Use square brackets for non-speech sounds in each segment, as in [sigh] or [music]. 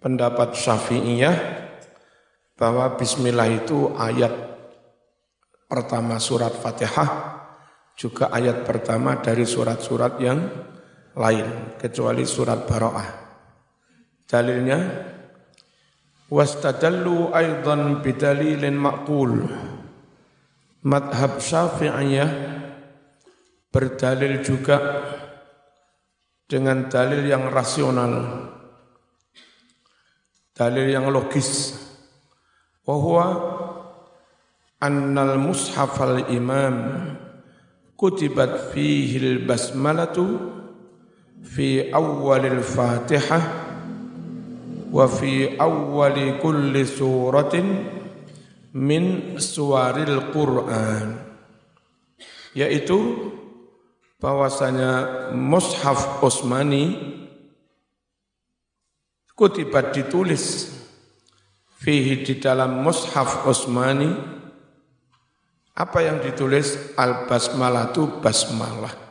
pendapat Syafi'iyah bahwa bismillah itu ayat pertama surat Fatihah juga ayat pertama dari surat-surat yang lain kecuali surat Bara'ah. Dalilnya wastadallu aidan bidalilin maqul. Madhab Syafi'iyah berdalil juga dengan dalil yang rasional dalil yang logis. Bahwa annal mushaf al imam kutibat fihi al basmalatu fi awal al fatihah wa fi awal kulli suratin min suwaril Qur'an. Yaitu bahwasanya mushaf Utsmani kutibat ditulis fihi di dalam mushaf Utsmani apa yang ditulis? Al basmalah. Itu basmalah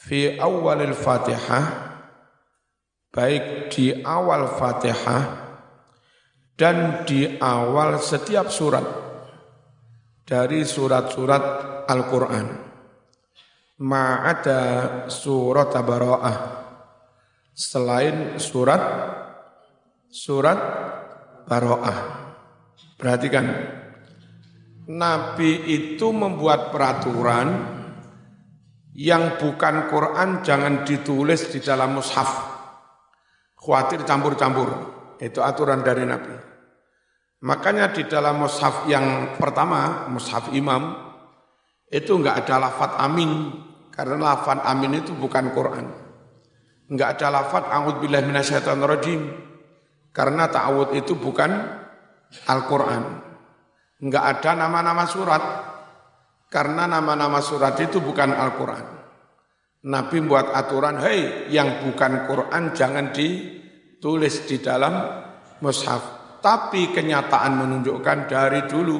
fi awalil fatihah baik di awal fatihah dan di awal setiap surat dari surat-surat Al-Quran. Ma'ada surat Bara'ah selain surat surat Baro'ah. Perhatikan, Nabi itu membuat peraturan yang bukan Quran jangan ditulis di dalam mushaf. Khawatir campur-campur. Itu aturan dari Nabi. Makanya di dalam mushaf yang pertama, mushaf imam, itu enggak ada lafat amin. Karena lafat amin itu bukan Quran enggak ada lafaz a'udzubillahi minasyaitonirrajim karena ta'awud itu bukan Al-Qur'an. Enggak ada nama-nama surat karena nama-nama surat itu bukan Al-Qur'an. Nabi buat aturan, hei yang bukan Quran jangan ditulis di dalam mushaf. Tapi kenyataan menunjukkan dari dulu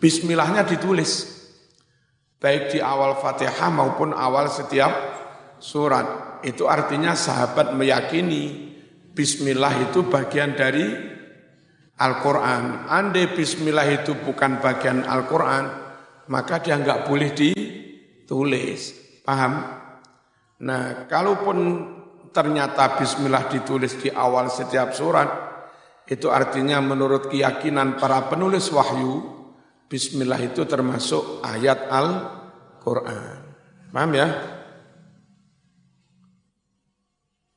bismillahnya ditulis. Baik di awal Fatihah maupun awal setiap surat itu artinya sahabat meyakini bismillah itu bagian dari Al-Quran. Andai bismillah itu bukan bagian Al-Quran, maka dia nggak boleh ditulis. Paham? Nah, kalaupun ternyata bismillah ditulis di awal setiap surat, itu artinya menurut keyakinan para penulis wahyu, bismillah itu termasuk ayat Al-Quran. Paham ya?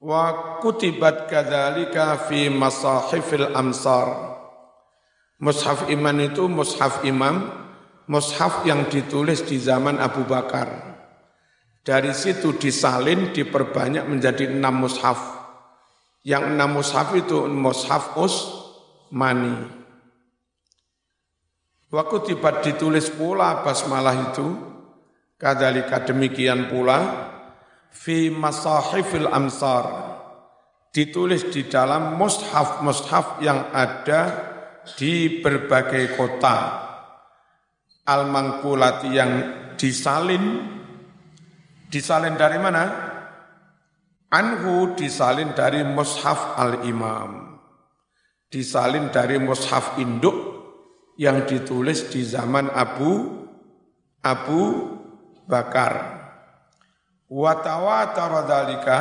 Wa kutibat kadzalika fi masahifil amsar. Mushaf iman itu mushaf imam, mushaf yang ditulis di zaman Abu Bakar. Dari situ disalin, diperbanyak menjadi enam mushaf. Yang enam mushaf itu mushaf Usmani. Wa kutibat ditulis pula basmalah itu, kadzalika demikian pula fi masahifil amsar. Ditulis di dalam mushaf-mushaf yang ada di berbagai kota. Al-mangkulati yang disalin. Disalin dari mana? Anhu disalin dari mushaf al-imam. Disalin dari mushaf induk yang ditulis di zaman Abu Abu Bakar Watawatara dalika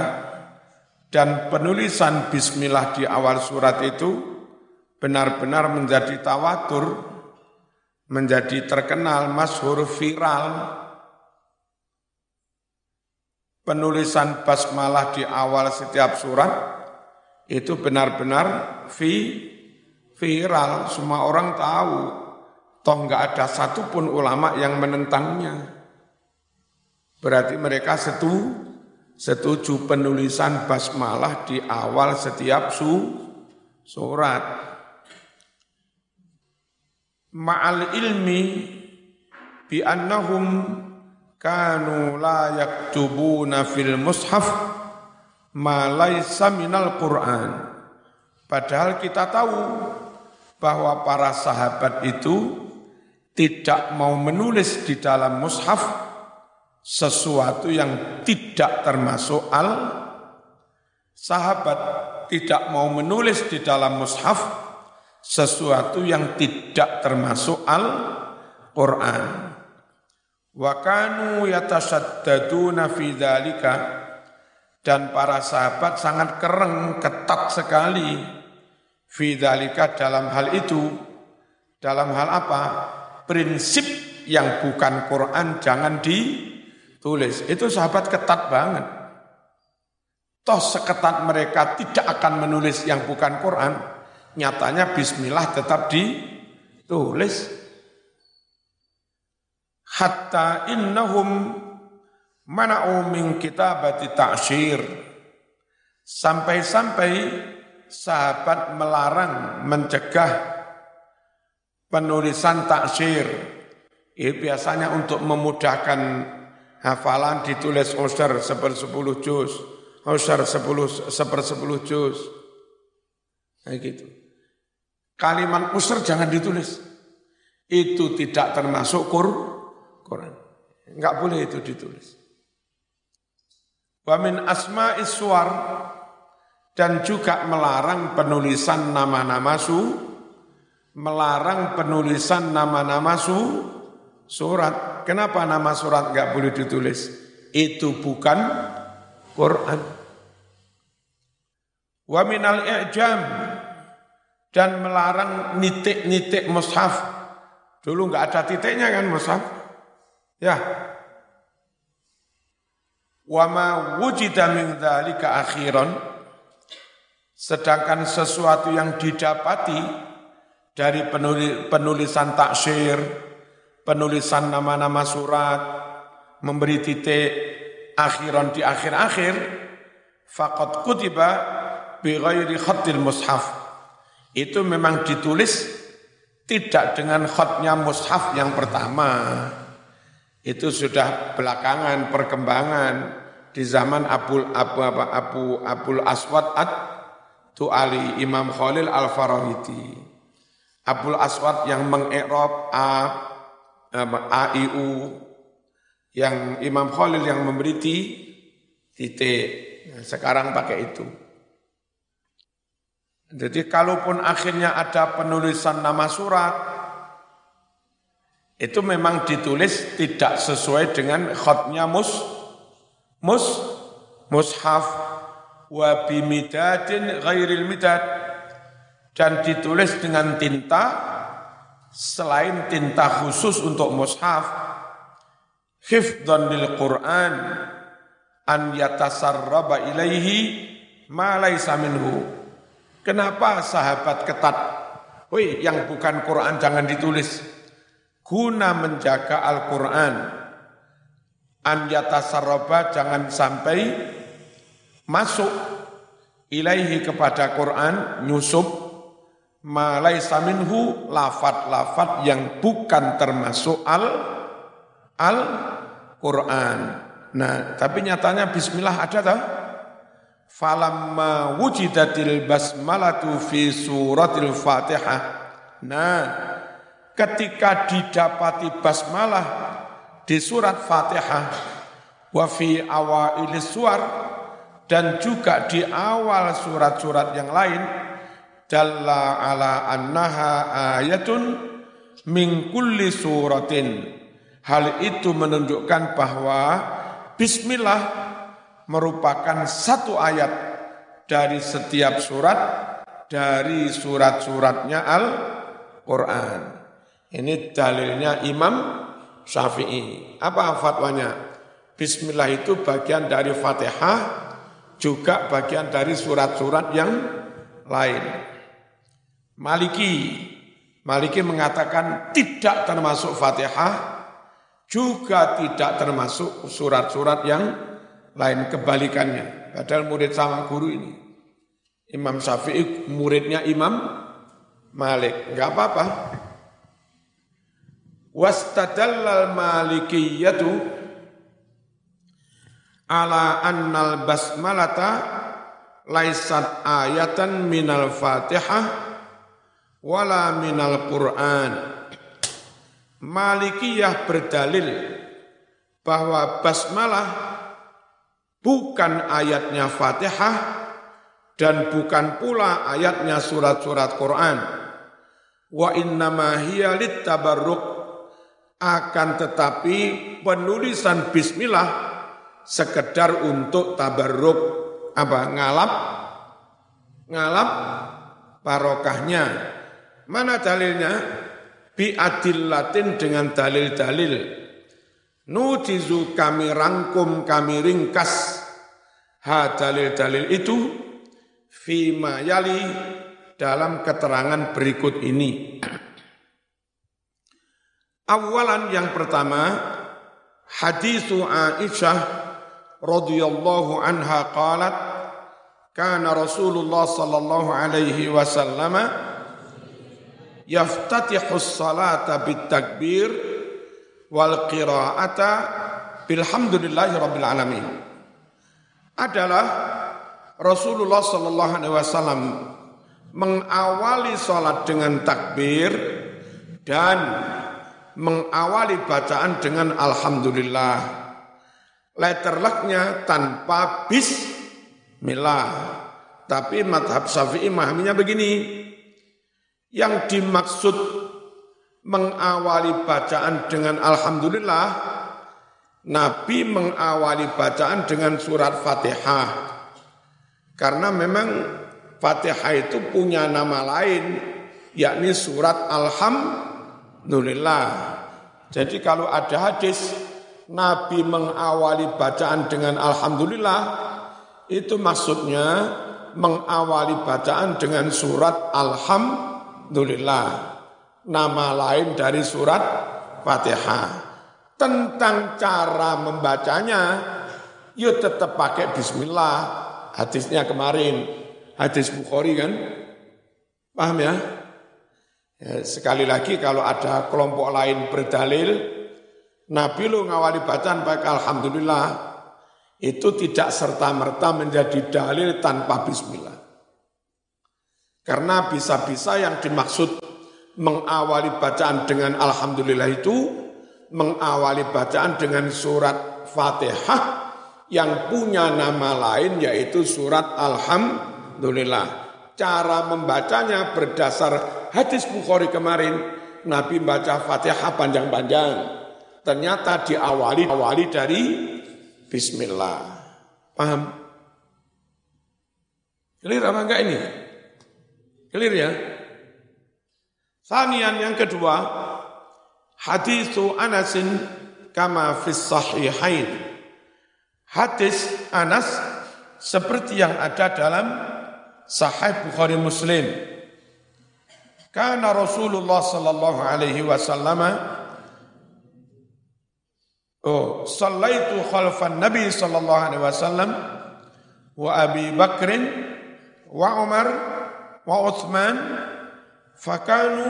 dan penulisan bismillah di awal surat itu benar-benar menjadi tawatur, menjadi terkenal, masyhur, viral. Penulisan basmalah di awal setiap surat itu benar-benar vi, viral, semua orang tahu. Toh nggak ada satupun ulama yang menentangnya. Berarti mereka setu, setuju penulisan basmalah di awal setiap su, surat. Ma'al ilmi bi annahum kanu la yaktubuna fil mushaf ma laisa minal Qur'an. Padahal kita tahu bahwa para sahabat itu tidak mau menulis di dalam mushaf sesuatu yang tidak termasuk al sahabat tidak mau menulis di dalam mushaf sesuatu yang tidak termasuk Al-Qur'an. Wa kanu yatasaddaduna fi dzalika dan para sahabat sangat kereng, ketat sekali fi dzalika dalam hal itu. Dalam hal apa? Prinsip yang bukan Quran jangan ditulis. Itu sahabat ketat banget. Toh seketat mereka tidak akan menulis yang bukan Quran, nyatanya bismillah tetap ditulis hatta innahum mana'u min kitabati ta'syir sampai-sampai sahabat melarang mencegah penulisan taksir ini biasanya untuk memudahkan hafalan ditulis usar sepersepuluh juz usar sepuluh sepersepuluh juz kayak gitu kalimat usar jangan ditulis itu tidak termasuk Quran. Enggak boleh itu ditulis. Wa min iswar dan juga melarang penulisan nama-nama su melarang penulisan nama-nama su surat. Kenapa nama surat enggak boleh ditulis? Itu bukan Quran. Wa minal i'jam dan melarang nitik-nitik mushaf. Dulu enggak ada titiknya kan mushaf. Ya. Wa ma wujida min dzalika akhiran sedangkan sesuatu yang didapati dari penulisan taksir, penulisan nama-nama surat, memberi titik akhiran di akhir-akhir, faqad kutiba bi ghairi khatil mushaf. Itu memang ditulis tidak dengan khatnya mushaf yang pertama itu sudah belakangan perkembangan di zaman Abu Abu apa Abu Abul Aswad at Ali Imam Khalil Al Farahidi. Abul Aswad yang mengerob A A I U yang Imam Khalil yang memberi titik. Nah, sekarang pakai itu. Jadi kalaupun akhirnya ada penulisan nama surat, itu memang ditulis tidak sesuai dengan khotnya mus mus mushaf wa ghairil midad dan ditulis dengan tinta selain tinta khusus untuk mushaf hifdhan lil Qur'an an yatasarraba ilaihi ma laysa minhu. Kenapa sahabat ketat? Woi yang bukan Quran jangan ditulis. Guna menjaga Al-Quran. An yatasarroba jangan sampai masuk ilaihi kepada Quran, nyusup, malai saminhu lafat-lafat yang bukan termasuk al al Quran. Nah, tapi nyatanya Bismillah ada tak? Falamma wujidatil basmalatu fi suratil Fatihah. Nah, ketika didapati basmalah di surat Fatihah wa fi awailis suar dan juga di awal surat-surat yang lain dalla ala annaha ayatun min kulli suratin hal itu menunjukkan bahwa bismillah merupakan satu ayat dari setiap surat dari surat-suratnya Al-Qur'an ini dalilnya Imam Syafi'i. Apa fatwanya? Bismillah itu bagian dari Fatihah, juga bagian dari surat-surat yang lain. Maliki, Maliki mengatakan tidak termasuk Fatihah, juga tidak termasuk surat-surat yang lain kebalikannya. Padahal murid sama guru ini. Imam Syafi'i muridnya Imam Malik. Enggak apa-apa. Wastadallal malikiyatu ala annal basmalata laisat ayatan minal fatihah wala minal Qur'an. Malikiyah berdalil bahwa basmalah bukan ayatnya Fatihah dan bukan pula ayatnya surat-surat Quran. Wa innama hiya tabarruk akan tetapi penulisan bismillah sekedar untuk tabarruk apa ngalap ngalap barokahnya. Mana dalilnya? Bi adillatin dengan dalil-dalil. Nujizu kami rangkum, kami ringkas. Ha dalil-dalil itu fima yali dalam keterangan berikut ini. Awalan yang pertama, hadisu Aisyah radhiyallahu anha qalat kana Rasulullah sallallahu alaihi wasallam yaftatihu salata bitakbir wal qira'ata bilhamdulillahi rabbil alamin adalah Rasulullah sallallahu alaihi wasallam mengawali salat dengan takbir dan mengawali bacaan dengan alhamdulillah. Letterleknya tanpa bismillah. Tapi madhab syafi'i memahaminya begini. Yang dimaksud mengawali bacaan dengan alhamdulillah, Nabi mengawali bacaan dengan surat Fatihah. Karena memang Fatihah itu punya nama lain, yakni surat Alhamdulillah. Jadi kalau ada hadis Nabi mengawali bacaan dengan Alhamdulillah, itu maksudnya mengawali bacaan dengan surat Alhamdulillah. Nama lain dari surat Fatihah. Tentang cara membacanya, yuk tetap pakai Bismillah. Hadisnya kemarin, hadis Bukhari kan? Paham ya? Ya, sekali lagi kalau ada kelompok lain berdalil, Nabi lu ngawali bacaan baik Alhamdulillah, itu tidak serta-merta menjadi dalil tanpa bismillah. Karena bisa-bisa yang dimaksud mengawali bacaan dengan Alhamdulillah itu, mengawali bacaan dengan surat Fatihah yang punya nama lain yaitu surat Alhamdulillah. Cara membacanya berdasar hadis Bukhari kemarin, Nabi baca Fatihah panjang-panjang. Ternyata diawali awali dari Bismillah. Paham? Clear apa enggak ini? Clear ya? Sanian yang kedua, hadisu Anasin kama fis sahihain. Hadis Anas seperti yang ada dalam Sahih Bukhari Muslim karena Rasulullah sallallahu alaihi wasallam Oh, sallaitu khalfan Nabi sallallahu alaihi wasallam wa Abi Bakrin wa Umar wa Uthman fakanu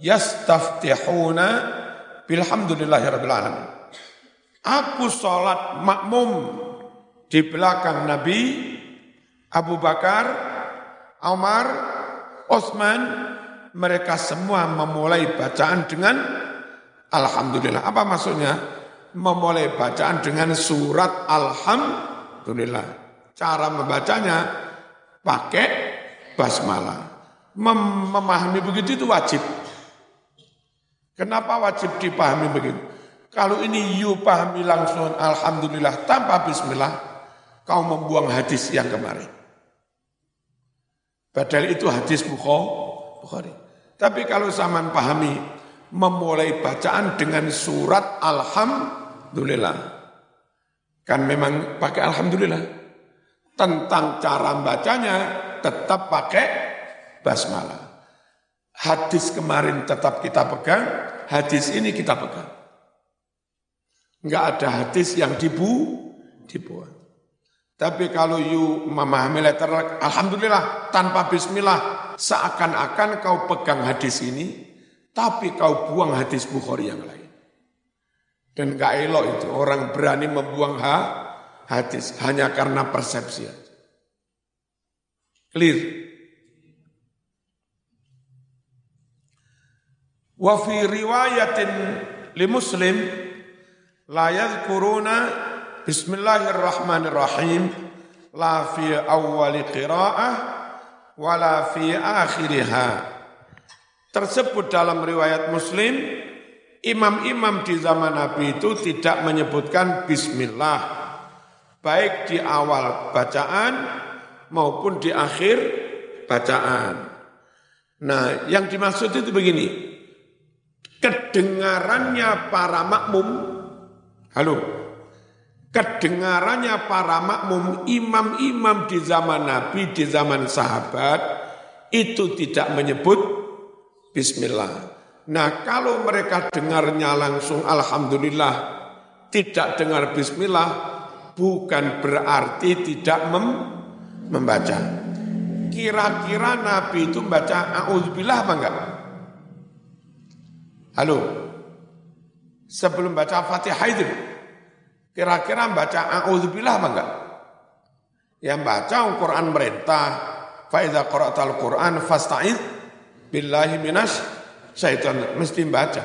yastaftihuna bilhamdulillahi rabbil alamin. Aku salat makmum di belakang Nabi Abu Bakar, Umar, Uthman mereka semua memulai bacaan dengan Alhamdulillah. Apa maksudnya? Memulai bacaan dengan surat Alhamdulillah. Cara membacanya pakai basmalah. Mem memahami begitu itu wajib. Kenapa wajib dipahami begitu? Kalau ini you pahami langsung Alhamdulillah tanpa Bismillah, kau membuang hadis yang kemarin. Padahal itu hadis Bukhari. Tapi kalau zaman pahami memulai bacaan dengan surat Alhamdulillah. Kan memang pakai Alhamdulillah. Tentang cara bacanya tetap pakai basmalah. Hadis kemarin tetap kita pegang, hadis ini kita pegang. Enggak ada hadis yang dibu, dibuat. Tapi kalau you memahami letter Alhamdulillah tanpa bismillah seakan-akan kau pegang hadis ini, tapi kau buang hadis Bukhari yang lain. Dan gak elok itu, orang berani membuang ha, hadis hanya karena persepsi Clear? Wa fi riwayatin li Muslim la yadhkuruna bismillahirrahmanirrahim la fi awwali qiraah wala fi akhiriha. Tersebut dalam riwayat Muslim, imam-imam di zaman Nabi itu tidak menyebutkan bismillah baik di awal bacaan maupun di akhir bacaan. Nah, yang dimaksud itu begini. Kedengarannya para makmum, halo, kedengarannya para makmum, imam-imam di zaman Nabi, di zaman sahabat, itu tidak menyebut Bismillah. Nah kalau mereka dengarnya langsung Alhamdulillah, tidak dengar Bismillah, bukan berarti tidak mem membaca. Kira-kira Nabi itu baca A'udzubillah apa enggak? Halo? Sebelum baca Fatihah itu, kira-kira baca A'udzubillah apa enggak? Yang baca Al-Quran merintah, Fa'idha qara'atal Quran fasta'id billahi minas syaitan. Mesti baca.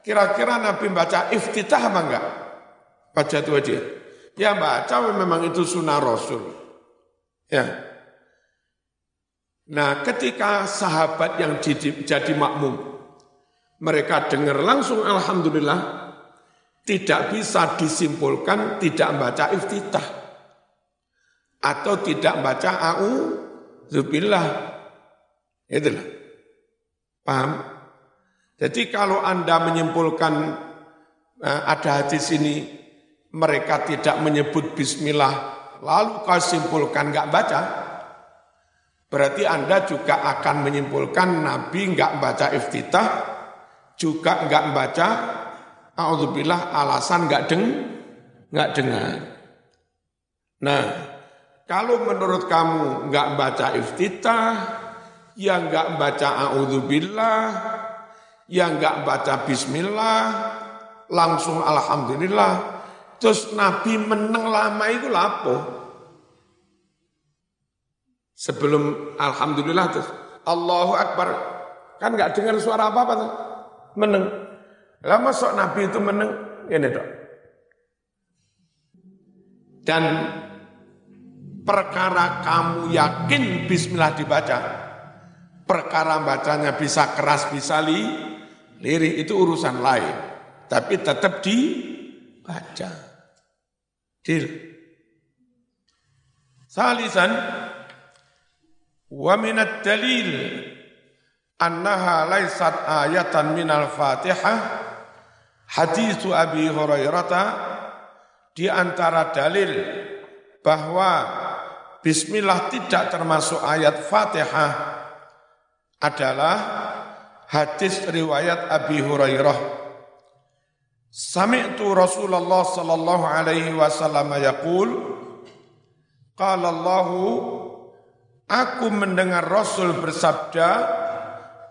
Kira-kira Nabi baca iftitah apa enggak? Baca itu aja. Ya baca memang itu sunnah Rasul. Ya, Nah ketika sahabat yang jadi makmum, mereka dengar langsung Alhamdulillah, tidak bisa disimpulkan tidak baca iftitah atau tidak baca au zubillah. Itulah. Paham? Jadi kalau Anda menyimpulkan eh, ada hadis ini mereka tidak menyebut bismillah lalu kau simpulkan nggak baca Berarti Anda juga akan menyimpulkan Nabi enggak baca iftitah, juga enggak baca Alhamdulillah alasan enggak deng, enggak dengar. Nah, kalau menurut kamu enggak baca iftitah, ya enggak baca a'udzubillah, ya enggak baca bismillah, langsung alhamdulillah, terus Nabi meneng lama itu lapo. Sebelum Alhamdulillah terus Allahu Akbar. Kan nggak dengar suara apa-apa tuh. Meneng. Lama sok Nabi itu meneng. Ini dok. Dan perkara kamu yakin bismillah dibaca. Perkara bacanya bisa keras, bisa li, lirih, itu urusan lain. Tapi tetap dibaca. Deal. Salisan, Wa minat dalil. Annaha laysat ayatan minal Fatihah. Hadis Abi Hurairah di antara dalil bahwa bismillah tidak termasuk ayat Fatihah adalah hadis riwayat Abi Hurairah Sami'tu Rasulullah sallallahu alaihi wasallam yaqul qala Allahu Aku mendengar Rasul bersabda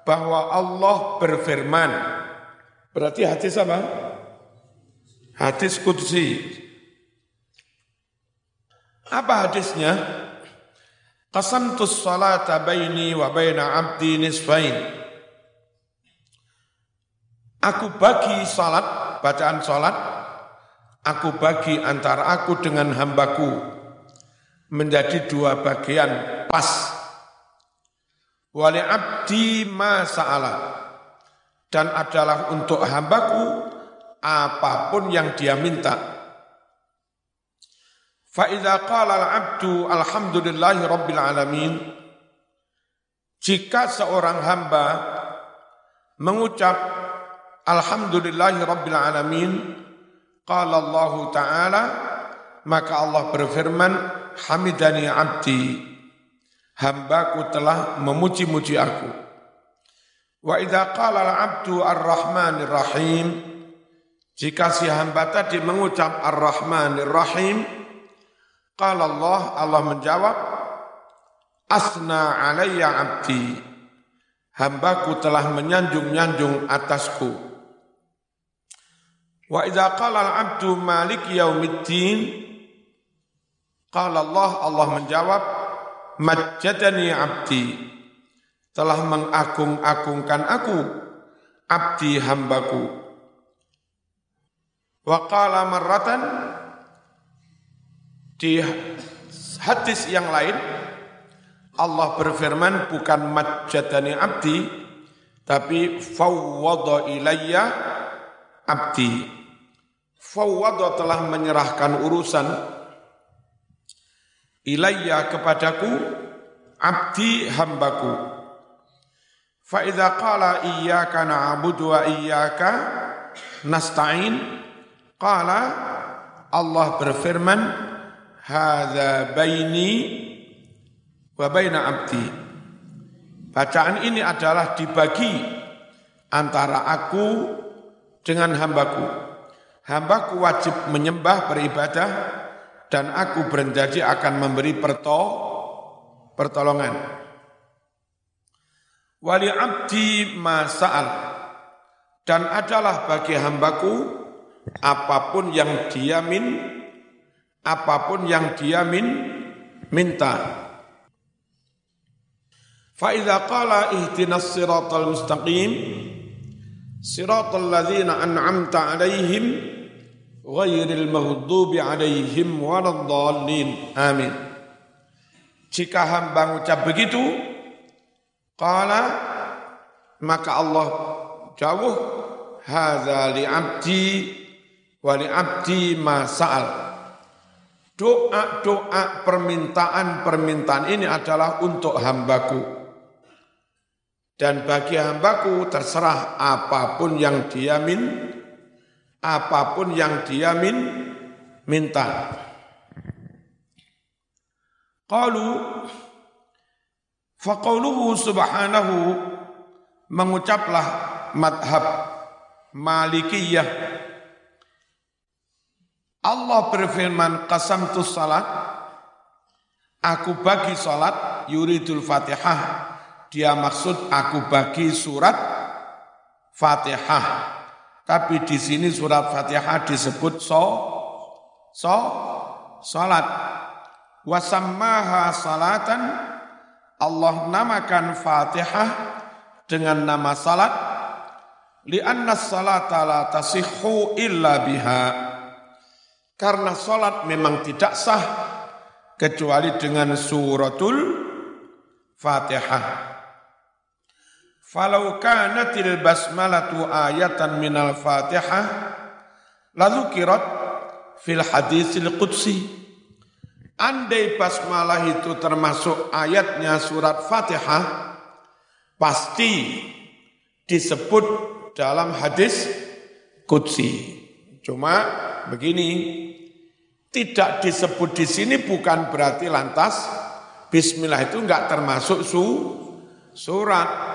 bahwa Allah berfirman. Berarti hadis apa? Hadis kudsi. Apa hadisnya? Qasamtus salata baini wa baina abdi nisfain. Aku bagi salat, bacaan salat, aku bagi antara aku dengan hambaku menjadi dua bagian pas. Wali abdi ma sa'ala. Dan adalah untuk hambaku apa pun yang dia minta. Fa'idha qala al-abdu alhamdulillahi rabbil alamin. Jika seorang hamba mengucap alhamdulillahi rabbil alamin, qala Allah Ta'ala, maka Allah berfirman, hamidani abdi hambaku telah memuji-muji aku. Wa idza qala al-'abdu ar-rahmanir rahim jika si hamba tadi mengucap ar-rahmanir rahim qala Allah Allah menjawab asna alayya 'abdi hambaku telah menyanjung-nyanjung atasku wa idza qala al-'abdu malik yaumiddin? Qala Allah Allah menjawab majjadani abdi. Telah mengagung-agungkan aku abdi hambaku. Wa qala marratan di hadis yang lain Allah berfirman bukan majadani abdi tapi fawwada ilayya abdi fawwada telah menyerahkan urusan ilayya kepadaku abdi hambaku. Fa idza qala iyyaka na'budu wa iyyaka nasta'in qala Allah berfirman hadza baini wa baina abdi. Bacaan ini adalah dibagi antara aku dengan hambaku hambaku wajib menyembah beribadah dan aku berjanji akan memberi perto, pertolongan. Wali abdi masa'al dan adalah bagi hambaku apa pun yang dia min, apa pun yang dia min, minta. Fa'idha qala ihtinas siratal mustaqim siratal ladhina an'amta alaihim ghairil maghdubi alaihim waladdallin. Amin. Jika hamba mengucap begitu, qala maka Allah jauh hadza li abdi wa li abdi ma sa'al. Doa-doa permintaan-permintaan ini adalah untuk hambaku. Dan bagi hambaku terserah apa pun yang dia min, apa pun yang dia min, minta. Qalu faqauluhu subhanahu mengucaplah madhab Malikiyah. Allah berfirman qasamtu salat. Aku bagi salat yuridul Fatihah. Dia maksud aku bagi surat Fatihah tapi di sini surat Fatihah disebut so so salat. Wasammaha salatan Allah namakan Fatihah dengan nama salat lianna salata la tasihhu illa biha karena salat memang tidak sah kecuali dengan suratul Fatihah. Falau kanatil basmalatu ayatan minal fatihah lalu kirat fil hadisil qudsi. Andai basmalah itu termasuk ayatnya surat fatihah, pasti disebut dalam hadis qudsi. Cuma begini, tidak disebut di sini bukan berarti lantas bismillah itu enggak termasuk su, surat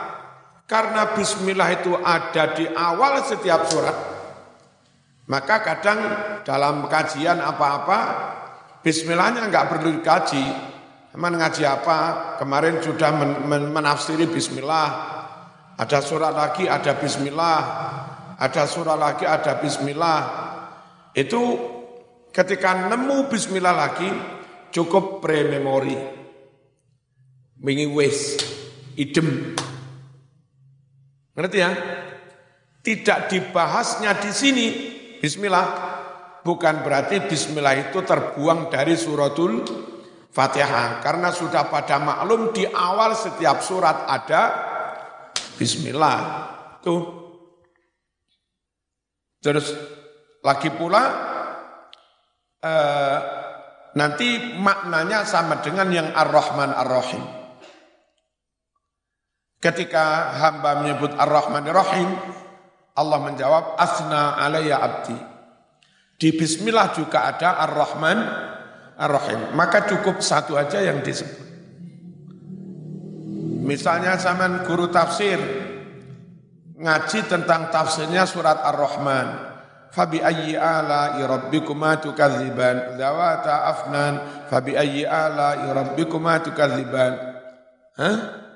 karena bismillah itu ada di awal setiap surat, maka kadang dalam kajian apa-apa, bismillahnya enggak perlu dikaji. Emang ngaji apa? Kemarin sudah men men menafsiri bismillah. Ada surat lagi ada bismillah. Ada surat lagi ada bismillah. Itu ketika nemu bismillah lagi cukup pre-memori. Wingi idem Ngerti ya? Tidak dibahasnya di sini. Bismillah. Bukan berarti bismillah itu terbuang dari suratul Fatihah. Karena sudah pada maklum di awal setiap surat ada bismillah. Tuh. Terus lagi pula eh, nanti maknanya sama dengan yang Ar-Rahman Ar-Rahim. Ketika hamba menyebut Ar-Rahman Ar-Rahim, Allah menjawab, Asna alaiya abdi. Di Bismillah juga ada Ar-Rahman Ar-Rahim. Maka cukup satu aja yang disebut. Misalnya zaman guru tafsir, ngaji tentang tafsirnya surat Ar-Rahman. Fabi ayyi ala rabbikuma tukadziban zawata afnan fabi ayyi ala rabbikuma tukadziban. Hah?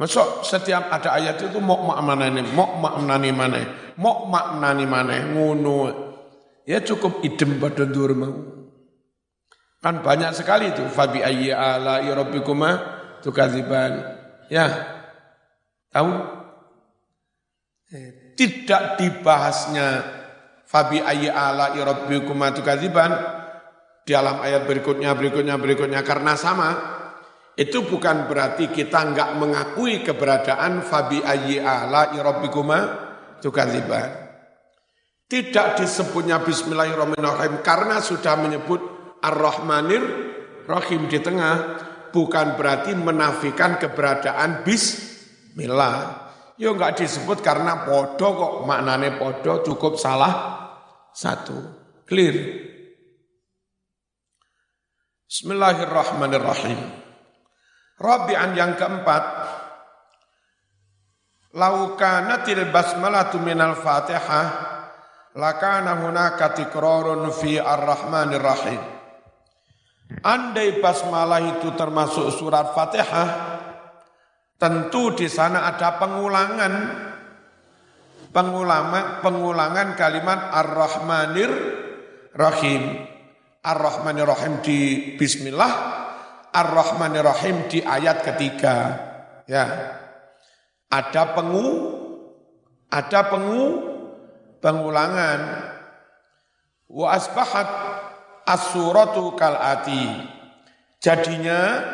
Masuk setiap ada ayat itu mau makna ini, mau makna ini mana, mau makna ini mana, ngono. Ya cukup idem pada mau. Kan banyak sekali itu. Fabi ayyi ala rabbikuma tukadziban. Ya. Tahu? Eh, tidak dibahasnya Fabi ayyi ala rabbikuma tukadziban dalam ayat berikutnya, berikutnya, berikutnya karena sama, itu bukan berarti kita enggak mengakui keberadaan fabi ayyi ala rabbikuma tukadziban. Tidak disebutnya bismillahirrahmanirrahim karena sudah menyebut ar-rahmanir rahim di tengah bukan berarti menafikan keberadaan bismillah. Ya enggak disebut karena podo kok maknane podo cukup salah satu. Clear. Bismillahirrahmanirrahim. Rabi'an yang keempat, Laukanatil basmalatu minal fatihah, lakana hunaka tikrarun fi ar-rahmanir rahim. Andai basmalah itu termasuk surat fatihah, tentu di sana ada pengulangan pengulangan pengulangan kalimat ar-rahmanir rahim Ar-Rahmanir-Rahim di Bismillah, Ar-Rahmanir-Rahim di ayat ketiga. Ya. Ada pengu, ada pengu, pengulangan. Wa asbahat as-suratu kal'ati. Jadinya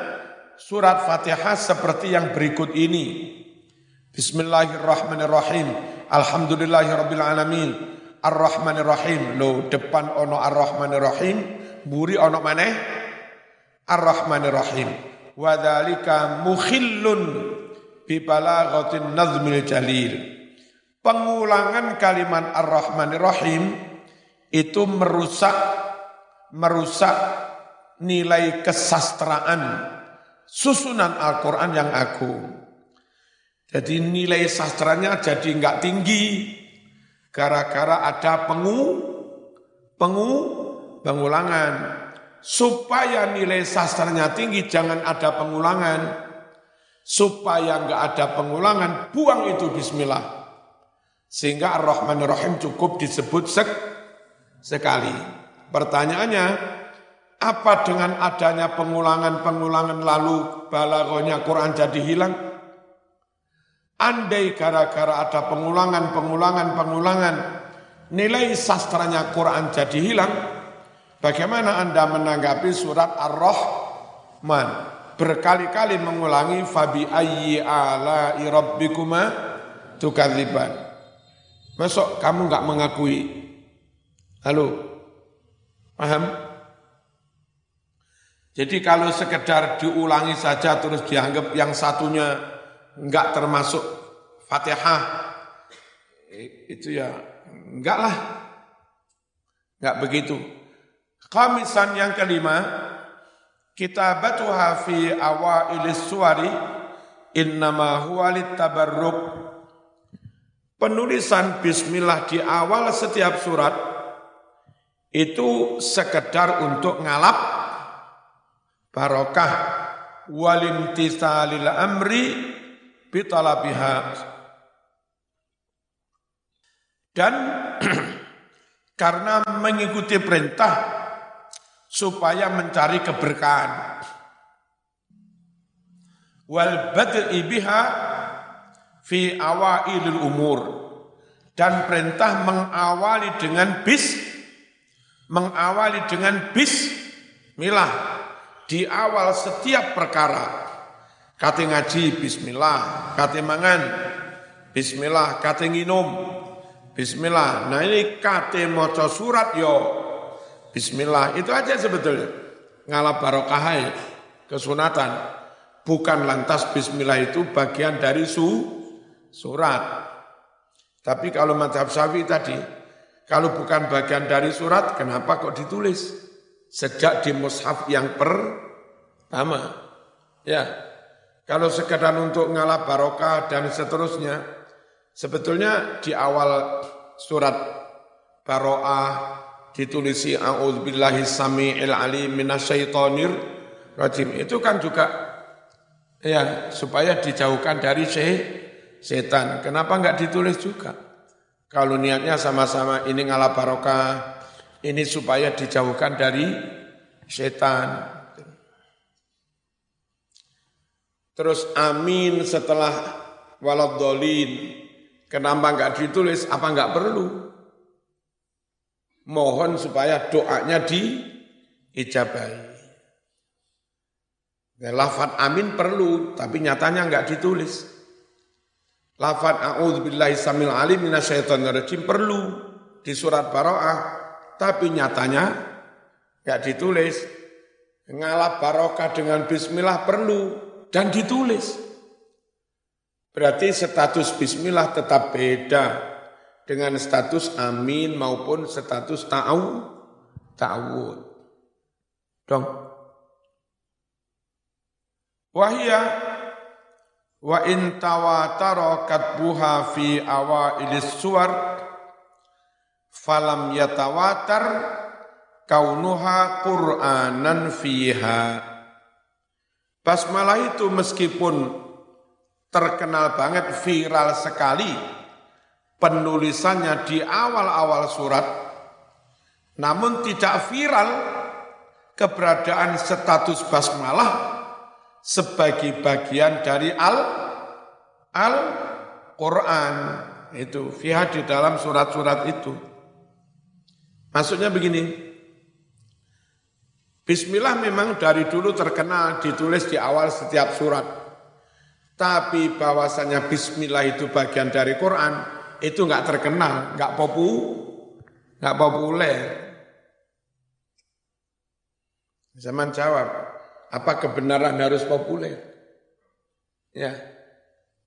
surat Fatihah seperti yang berikut ini. Bismillahirrahmanirrahim. Alhamdulillahirrabbilalamin. Ar-Rahmanir-Rahim. Lo depan ono Ar-Rahmanir-Rahim, buri ono maneh Ar-Rahmanir-Rahim. Wa dzalika mukhillun bi balaghatin nazmil jalil. Pengulangan kalimat Ar-Rahmanir-Rahim itu merusak merusak nilai kesastraan susunan Al-Quran yang agung. Jadi nilai sastranya jadi enggak tinggi, gara-gara ada pengu pengu pengulangan supaya nilai sastranya tinggi jangan ada pengulangan. Supaya enggak ada pengulangan buang itu bismillah. Sehingga Ar-Rahman Ar-Rahim cukup disebut sek sekali. Pertanyaannya apa dengan adanya pengulangan-pengulangan lalu balagonya Quran jadi hilang? Andai gara-gara ada pengulangan, pengulangan, pengulangan, nilai sastranya Quran jadi hilang, bagaimana Anda menanggapi surat Ar-Rahman? Berkali-kali mengulangi fabi ayyi ala rabbikuma tukadziban. Masuk kamu nggak mengakui? Halo? Paham? Jadi kalau sekedar diulangi saja terus dianggap yang satunya enggak termasuk Fatihah itu ya enggak lah enggak begitu Khamisan yang kelima kitabatuha fi awailis suwari innama huwa tabarruk penulisan bismillah di awal setiap surat itu sekedar untuk ngalap barokah walimtisalil amri bitalabiha. Dan [clears throat] karena mengikuti perintah supaya mencari keberkahan. Wal bad'i biha fi awailil umur. Dan perintah mengawali dengan bis mengawali dengan bis milah di awal setiap perkara. Kate ngaji bismillah, kate mangan bismillah, kate nginum bismillah. Nah ini kate maca surat yo bismillah. Itu aja sebetulnya. Ngalap barokah kesunatan. Bukan lantas bismillah itu bagian dari su surat. Tapi kalau madhab syafi'i tadi, kalau bukan bagian dari surat, kenapa kok ditulis? Sejak di mushaf yang pertama. Ya, kalau sekedar untuk ngalap barokah dan seterusnya, sebetulnya di awal surat baroah ditulisi a'udzubillahi sami'il alim minasyaitonir rajim. Itu kan juga ya supaya dijauhkan dari setan. Kenapa enggak ditulis juga? Kalau niatnya sama-sama ini ngalap barokah, ini supaya dijauhkan dari setan. Terus amin setelah waladolin. Kenapa enggak ditulis? Apa enggak perlu? Mohon supaya doanya di ijabai. Ya, lafat amin perlu, tapi nyatanya enggak ditulis. Lafat a'udzubillahi samil alim minasyaitonirrajim perlu di surat Baro'ah, tapi nyatanya enggak ditulis. Ngalap barokah dengan bismillah perlu dan ditulis. Berarti status bismillah tetap beda dengan status amin maupun status ta'aw, ta'awud. Dong. Wahia wa in tawatara katbuha fi awailis suwar falam yatawatar kaunuha Qur'anan fiha. Basmalah itu meskipun terkenal banget viral sekali penulisannya di awal-awal surat, namun tidak viral keberadaan status basmalah sebagai bagian dari al al Quran itu fiha di dalam surat-surat itu. Maksudnya begini, Bismillah memang dari dulu terkenal ditulis di awal setiap surat. Tapi bahwasanya Bismillah itu bagian dari Quran itu nggak terkenal, nggak popu, nggak populer. Zaman jawab, apa kebenaran harus populer? Ya,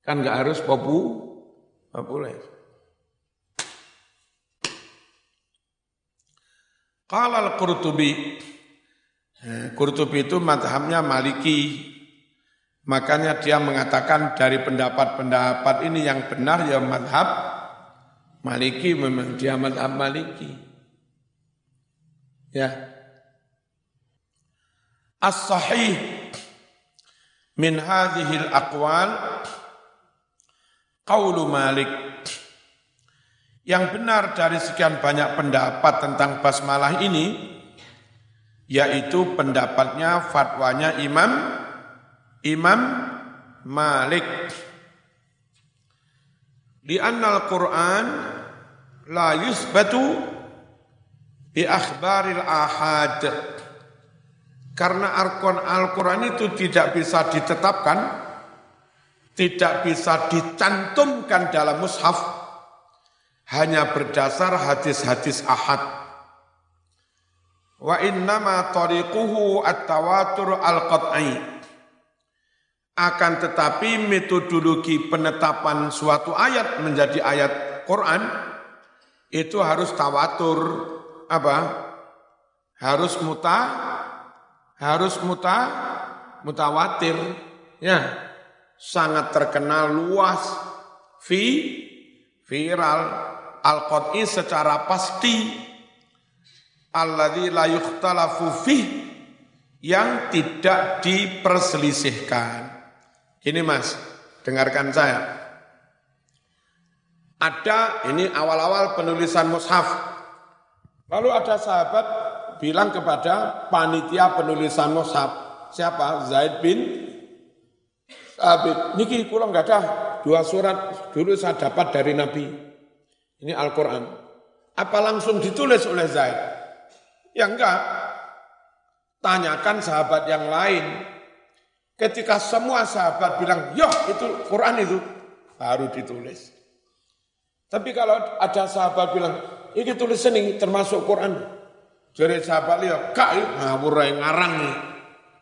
kan nggak harus popu, populer. Qala al-Qurtubi Eh, Qurtubi itu madhabnya maliki. Makanya dia mengatakan dari pendapat-pendapat ini yang benar ya madhab maliki memang dia madhab maliki. Ya. As-sahih min hadhihi al-aqwal qaulu Malik yang benar dari sekian banyak pendapat tentang basmalah ini yaitu pendapatnya fatwanya Imam Imam Malik di annal Quran la yusbatu bi akhbaril ahad karena Al-Quran itu tidak bisa ditetapkan tidak bisa dicantumkan dalam mushaf hanya berdasar hadis-hadis ahad Wa innama tariquhu at-tawatur al-qat'i. Akan tetapi metodologi penetapan suatu ayat menjadi ayat Quran itu harus tawatur apa? Harus muta harus muta mutawatir ya sangat terkenal luas vi viral al-qat'i secara pasti alladzi la yukhtalafu fih yang tidak diperselisihkan. Ini Mas, dengarkan saya. Ada ini awal-awal penulisan mushaf. Lalu ada sahabat bilang kepada panitia penulisan mushaf, siapa? Zaid bin Sabit. Niki kula nggak ada dua surat dulu saya dapat dari Nabi. Ini Al-Quran. Apa langsung ditulis oleh Zaid? Ya enggak. Tanyakan sahabat yang lain. Ketika semua sahabat bilang, ya itu Quran itu, baru ditulis. Tapi kalau ada sahabat bilang, ini tulis ini termasuk Quran. Jadi sahabat lihat, kak ngawur ngarang nih.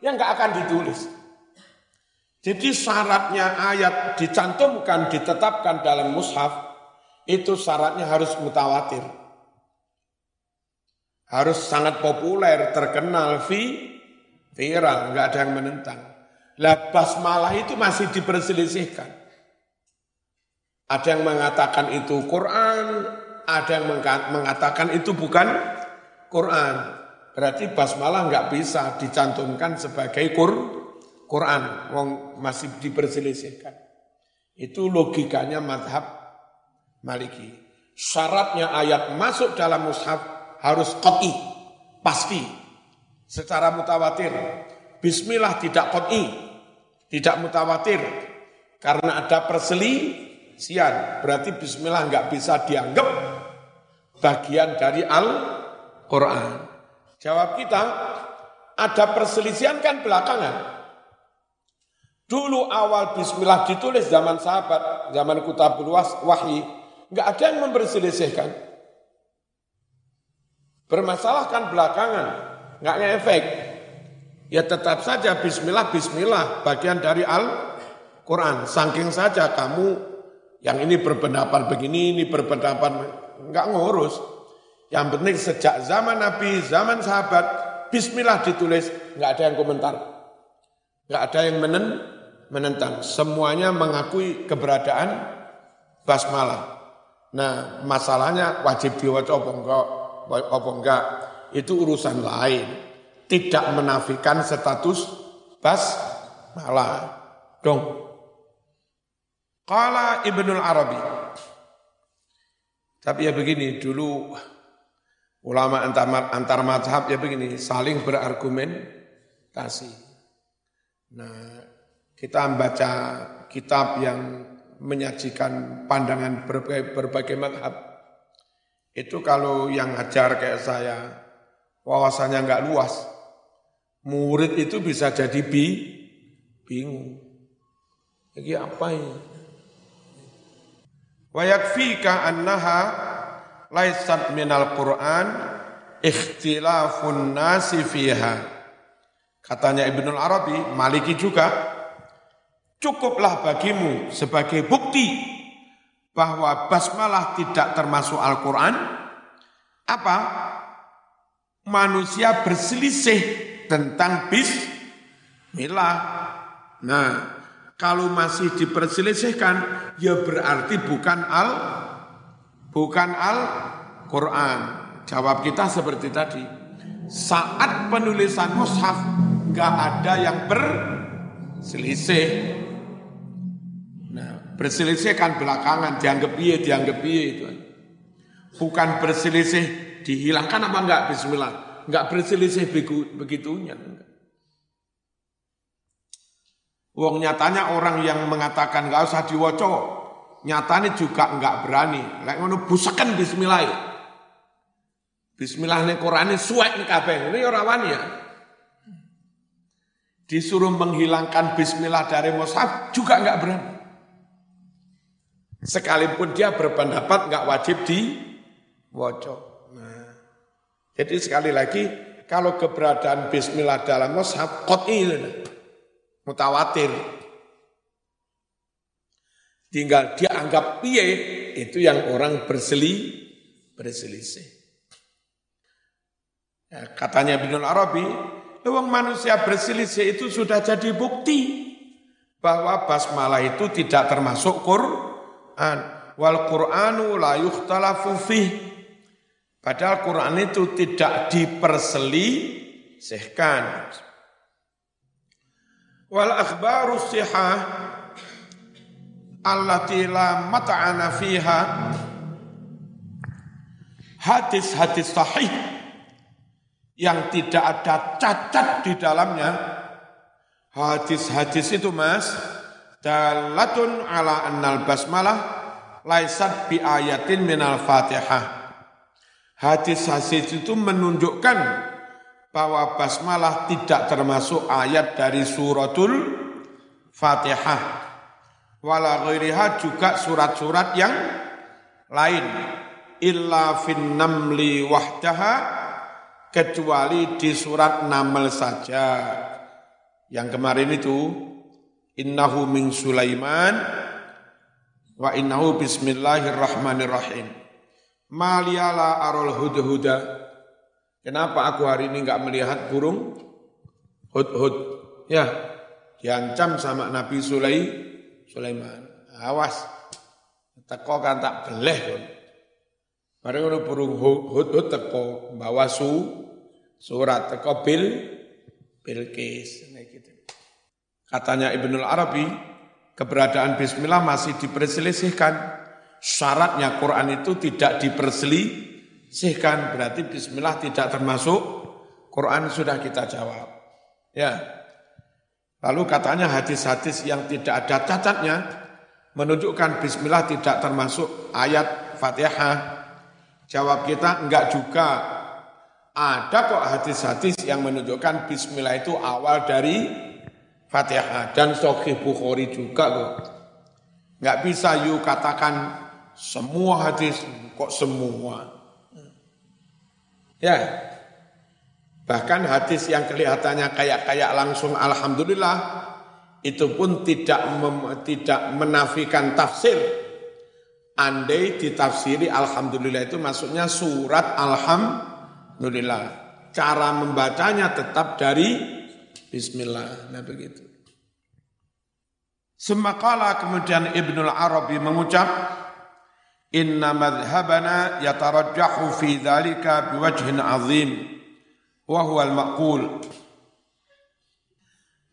Ya enggak akan ditulis. Jadi syaratnya ayat dicantumkan, ditetapkan dalam mushaf, itu syaratnya harus mutawatir harus sangat populer, terkenal, vi, viral, nggak ada yang menentang. Lah basmalah itu masih diperselisihkan. Ada yang mengatakan itu Quran, ada yang mengatakan itu bukan Quran. Berarti basmalah nggak bisa dicantumkan sebagai Qur, Quran, wong masih diperselisihkan. Itu logikanya madhab Maliki. Syaratnya ayat masuk dalam mushaf harus qat'i, pasti, secara mutawatir. Bismillah tidak qat'i, tidak mutawatir, karena ada perselisihan. Berarti bismillah nggak bisa dianggap bagian dari Al-Quran. Jawab kita, ada perselisihan kan belakangan. Dulu awal bismillah ditulis zaman sahabat, zaman kutabul wahyi, nggak ada yang memperselisihkan. Bermasalahkan belakangan, nggak ngefek. Ya tetap saja bismillah, bismillah, bagian dari Al-Quran. Saking saja kamu yang ini berpendapat begini, ini berpendapat, nggak ngurus. Yang penting sejak zaman Nabi, zaman sahabat, bismillah ditulis, nggak ada yang komentar. Nggak ada yang menen, menentang. Semuanya mengakui keberadaan basmalah. Nah, masalahnya wajib diwaca apa enggak, apa enggak, itu urusan lain. Tidak menafikan status basmalah. Dong. Qala Ibnul Arabi. Tapi ya begini, dulu ulama antar, antar mazhab ya begini, saling berargumentasi. Nah, kita membaca kitab yang menyajikan pandangan berbagai, berbagai madhab. Itu kalau yang ngajar kayak saya, wawasannya nggak luas, murid itu bisa jadi bi, bingung. Lagi apa ini? Wa yakfika annaha laisat minal Qur'an ikhtilafun nasi fiha. Katanya Ibnul Arabi, Maliki juga, Cukuplah bagimu sebagai bukti bahwa basmalah tidak termasuk Al-Quran. Apa? Manusia berselisih tentang bismillah. Nah, kalau masih diperselisihkan, ya berarti bukan al bukan al Quran. Jawab kita seperti tadi. Saat penulisan mushaf nggak ada yang berselisih. Berselisih kan belakangan, dianggap piye, dianggap piye itu. Bukan berselisih dihilangkan apa enggak bismillah. Enggak berselisih begitunya. Wong nyatanya orang yang mengatakan enggak usah diwoco, nyatanya juga enggak berani. Lek ngono busekan bismillah. Bismillah ning Qur'ane suwek ning kabeh. Ini ora wani ya. Disuruh menghilangkan bismillah dari mushaf juga enggak berani. Sekalipun dia berpendapat nggak wajib di. Nah, jadi sekali lagi kalau keberadaan Bismillah dalam mushaf qot'il, mutawatir. Tinggal dia anggap piye itu yang orang berseli berselisih. Ya, katanya Ibnul Arabi, uang manusia berselisih itu sudah jadi bukti bahwa basmalah itu tidak termasuk Qur'an Quran wal Qur'anu la yukhtalafu fih padahal Quran itu tidak diperselisihkan. Wal akhbaru sihah allati la mat'ana fiha. Hadis-hadis sahih yang tidak ada cacat di dalamnya. Hadis-hadis itu mas dalatun ala annal basmalah laisat bi ayatin minal fatihah. Hadis-hadis itu menunjukkan bahwa basmalah tidak termasuk ayat dari suratul Fatihah. Wala ghairiha juga surat-surat yang lain. Illa fin namli wahdaha kecuali di surat Naml saja. Yang kemarin itu innahu min Sulaiman wa innahu bismillahirrahmanirrahim. Maliala arul hudhuda. Kenapa aku hari ini enggak melihat burung hud-hud? Ya, diancam sama Nabi Sulai, Sulaiman. Awas, teko kan tak beleh kon. Ngono burung hud-hud teko bawa su surat teko bil bilkis. Katanya Ibnul Arabi, keberadaan bismillah masih diperselisihkan. Syaratnya Quran itu tidak diperselisihkan, berarti bismillah tidak termasuk Quran sudah kita jawab. Ya. Lalu katanya hadis-hadis yang tidak ada cacatnya menunjukkan bismillah tidak termasuk ayat Fatihah. Jawab kita enggak juga. Ada kok hadis-hadis yang menunjukkan bismillah itu awal dari Fatihah dan Sahih Bukhari juga kok. Enggak bisa you katakan semua hadis kok semua. Ya. Bahkan hadis yang kelihatannya kayak-kayak langsung alhamdulillah itu pun tidak mem, tidak menafikan tafsir. Andai ditafsiri alhamdulillah itu maksudnya surat alhamdulillah. Cara membacanya tetap dari Bismillah. Nah begitu. Semakala kemudian Ibnul Arabi mengucap, Inna madhabana yatarajjahu fi dhalika biwajhin azim, wa huwa al-maqul.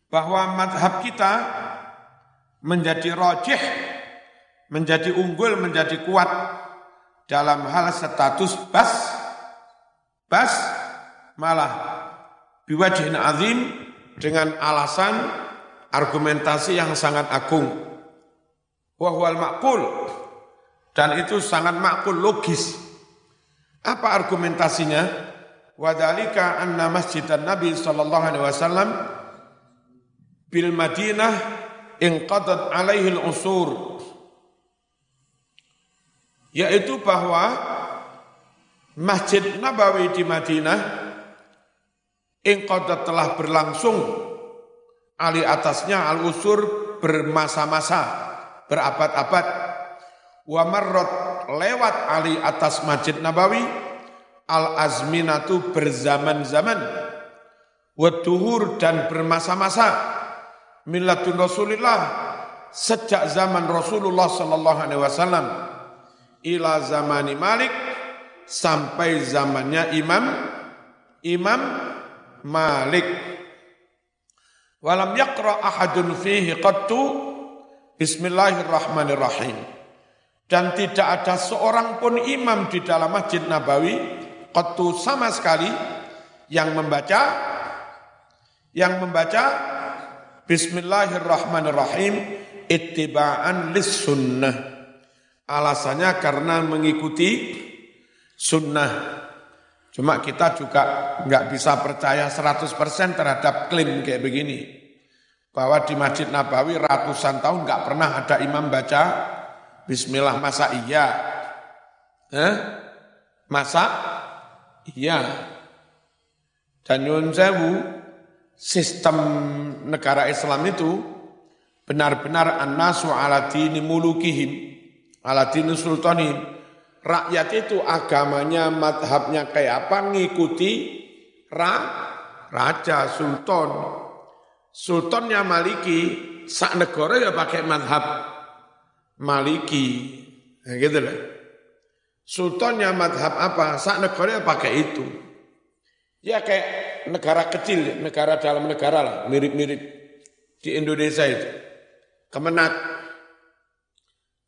Bahwa madhab kita menjadi rojih, menjadi unggul, menjadi kuat dalam hal status bas Bas malah biwajhin azim dengan alasan argumentasi yang sangat agung. Wahwal makul dan itu sangat makul logis. Apa argumentasinya? Wadalika anna masjid Nabi sallallahu alaihi wasallam bil Madinah inqadat alaihi al-usur yaitu bahwa Masjid Nabawi di Madinah ingkodat telah berlangsung ali atasnya al-usur bermasa-masa berabad-abad wa marrot lewat ali atas Masjid Nabawi al-azminatu berzaman-zaman wa dan bermasa-masa millatun Rasulillah sejak zaman Rasulullah sallallahu alaihi wasallam ila zamani Malik sampai zamannya Imam Imam Malik. Walam yaqra ahadun fihi qattu Bismillahirrahmanirrahim. Dan tidak ada seorang pun imam di dalam Masjid Nabawi qattu sama sekali yang membaca yang membaca Bismillahirrahmanirrahim ittiba'an lis sunnah. Alasannya karena mengikuti sunnah. Cuma kita juga nggak bisa percaya 100% terhadap klaim kayak begini. Bahwa di Masjid Nabawi ratusan tahun nggak pernah ada imam baca Bismillah masa iya. Eh? Masa iya. Dan Yun Sewu, sistem negara Islam itu benar-benar an-nasu ala dini mulukihim, ala dini sultanihim rakyat itu agamanya, madhabnya kayak apa, ngikuti ra, raja, sultan. Sultannya Maliki, sak negara ya pakai madhab Maliki. Nah, gitu lah. Sultannya madhab apa, sak negara ya pakai itu. Ya kayak negara kecil, negara dalam negara lah, mirip-mirip di Indonesia itu. Kemenat,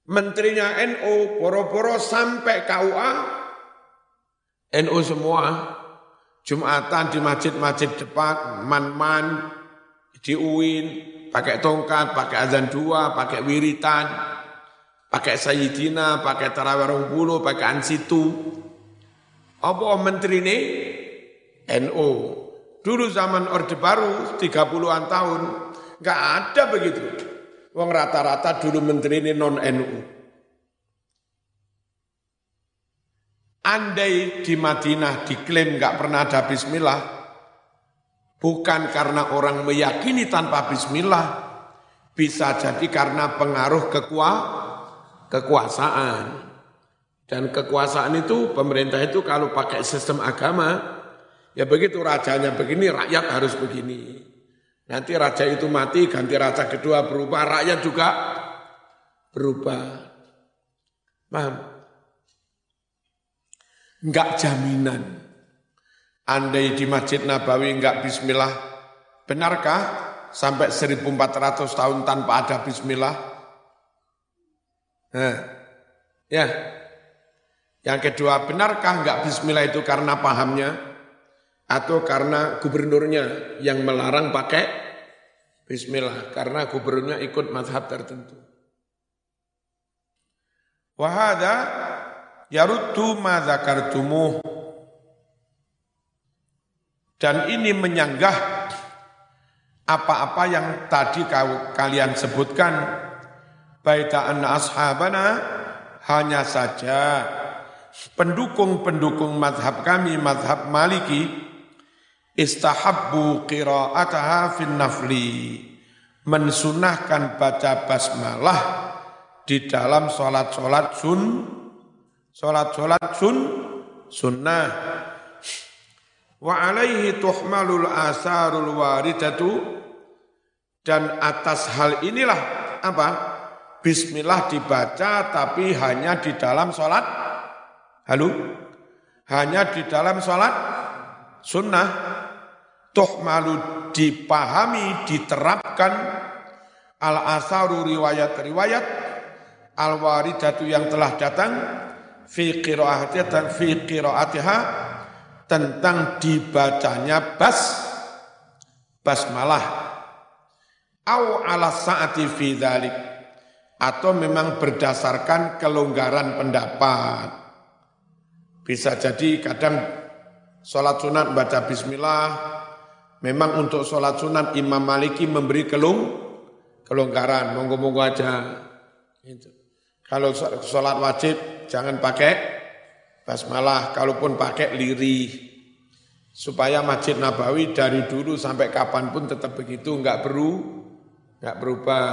menterinya NU, poro-poro sampai KUA, NU semua, Jumatan di masjid-masjid depan, man-man, di UIN, pakai tongkat, pakai azan dua, pakai wiritan, pakai sayyidina, pakai tarawih bulu, pakai ansitu. Apa menteri ini? NU. Dulu zaman Orde Baru, 30-an tahun, nggak ada begitu. Wong rata-rata dulu menteri ini non NU. Andai di Madinah diklaim nggak pernah ada Bismillah, bukan karena orang meyakini tanpa Bismillah, bisa jadi karena pengaruh kekua, kekuasaan. Dan kekuasaan itu, pemerintah itu kalau pakai sistem agama, ya begitu rajanya begini, rakyat harus begini. Nanti raja itu mati, ganti raja kedua berubah, rakyat juga berubah. Paham? Enggak jaminan. Andai di Masjid Nabawi enggak bismillah, benarkah sampai 1400 tahun tanpa ada bismillah? Nah, ya. Yang kedua, benarkah enggak bismillah itu karena pahamnya? atau karena gubernurnya yang melarang pakai bismillah karena gubernurnya ikut madhab tertentu. Wahada yaruddu ma dzakartumuh Dan ini menyanggah apa-apa yang tadi kalian sebutkan. Baita anna ashabana hanya saja pendukung-pendukung madhab kami, madhab maliki, istahabbu qira'ataha fin nafli. Mensunahkan baca basmalah di dalam sholat-sholat sun, sholat-sholat sun, sunnah Wa alaihi tuhmalul asarul waridatu dan atas hal inilah apa? Bismillah dibaca tapi hanya di dalam sholat. Halo? Hanya di dalam sholat sunnah. Tuhmalu dipahami, diterapkan. Al-asaru riwayat-riwayat. Al-waridatu yang telah datang. Fi qiraatiha fi qiraatiha. Tentang dibacanya bas. Basmalah. Au ala saati fi dhalik atau memang berdasarkan kelonggaran pendapat. Bisa jadi kadang sholat sunat baca bismillah. Memang untuk sholat sunat Imam Maliki memberi kelung kelonggaran. Monggo-monggo aja. Itu kalau sholat wajib jangan pakai basmalah. Kalaupun pakai liri supaya Masjid Nabawi dari dulu sampai kapan pun tetap begitu nggak perlu nggak berubah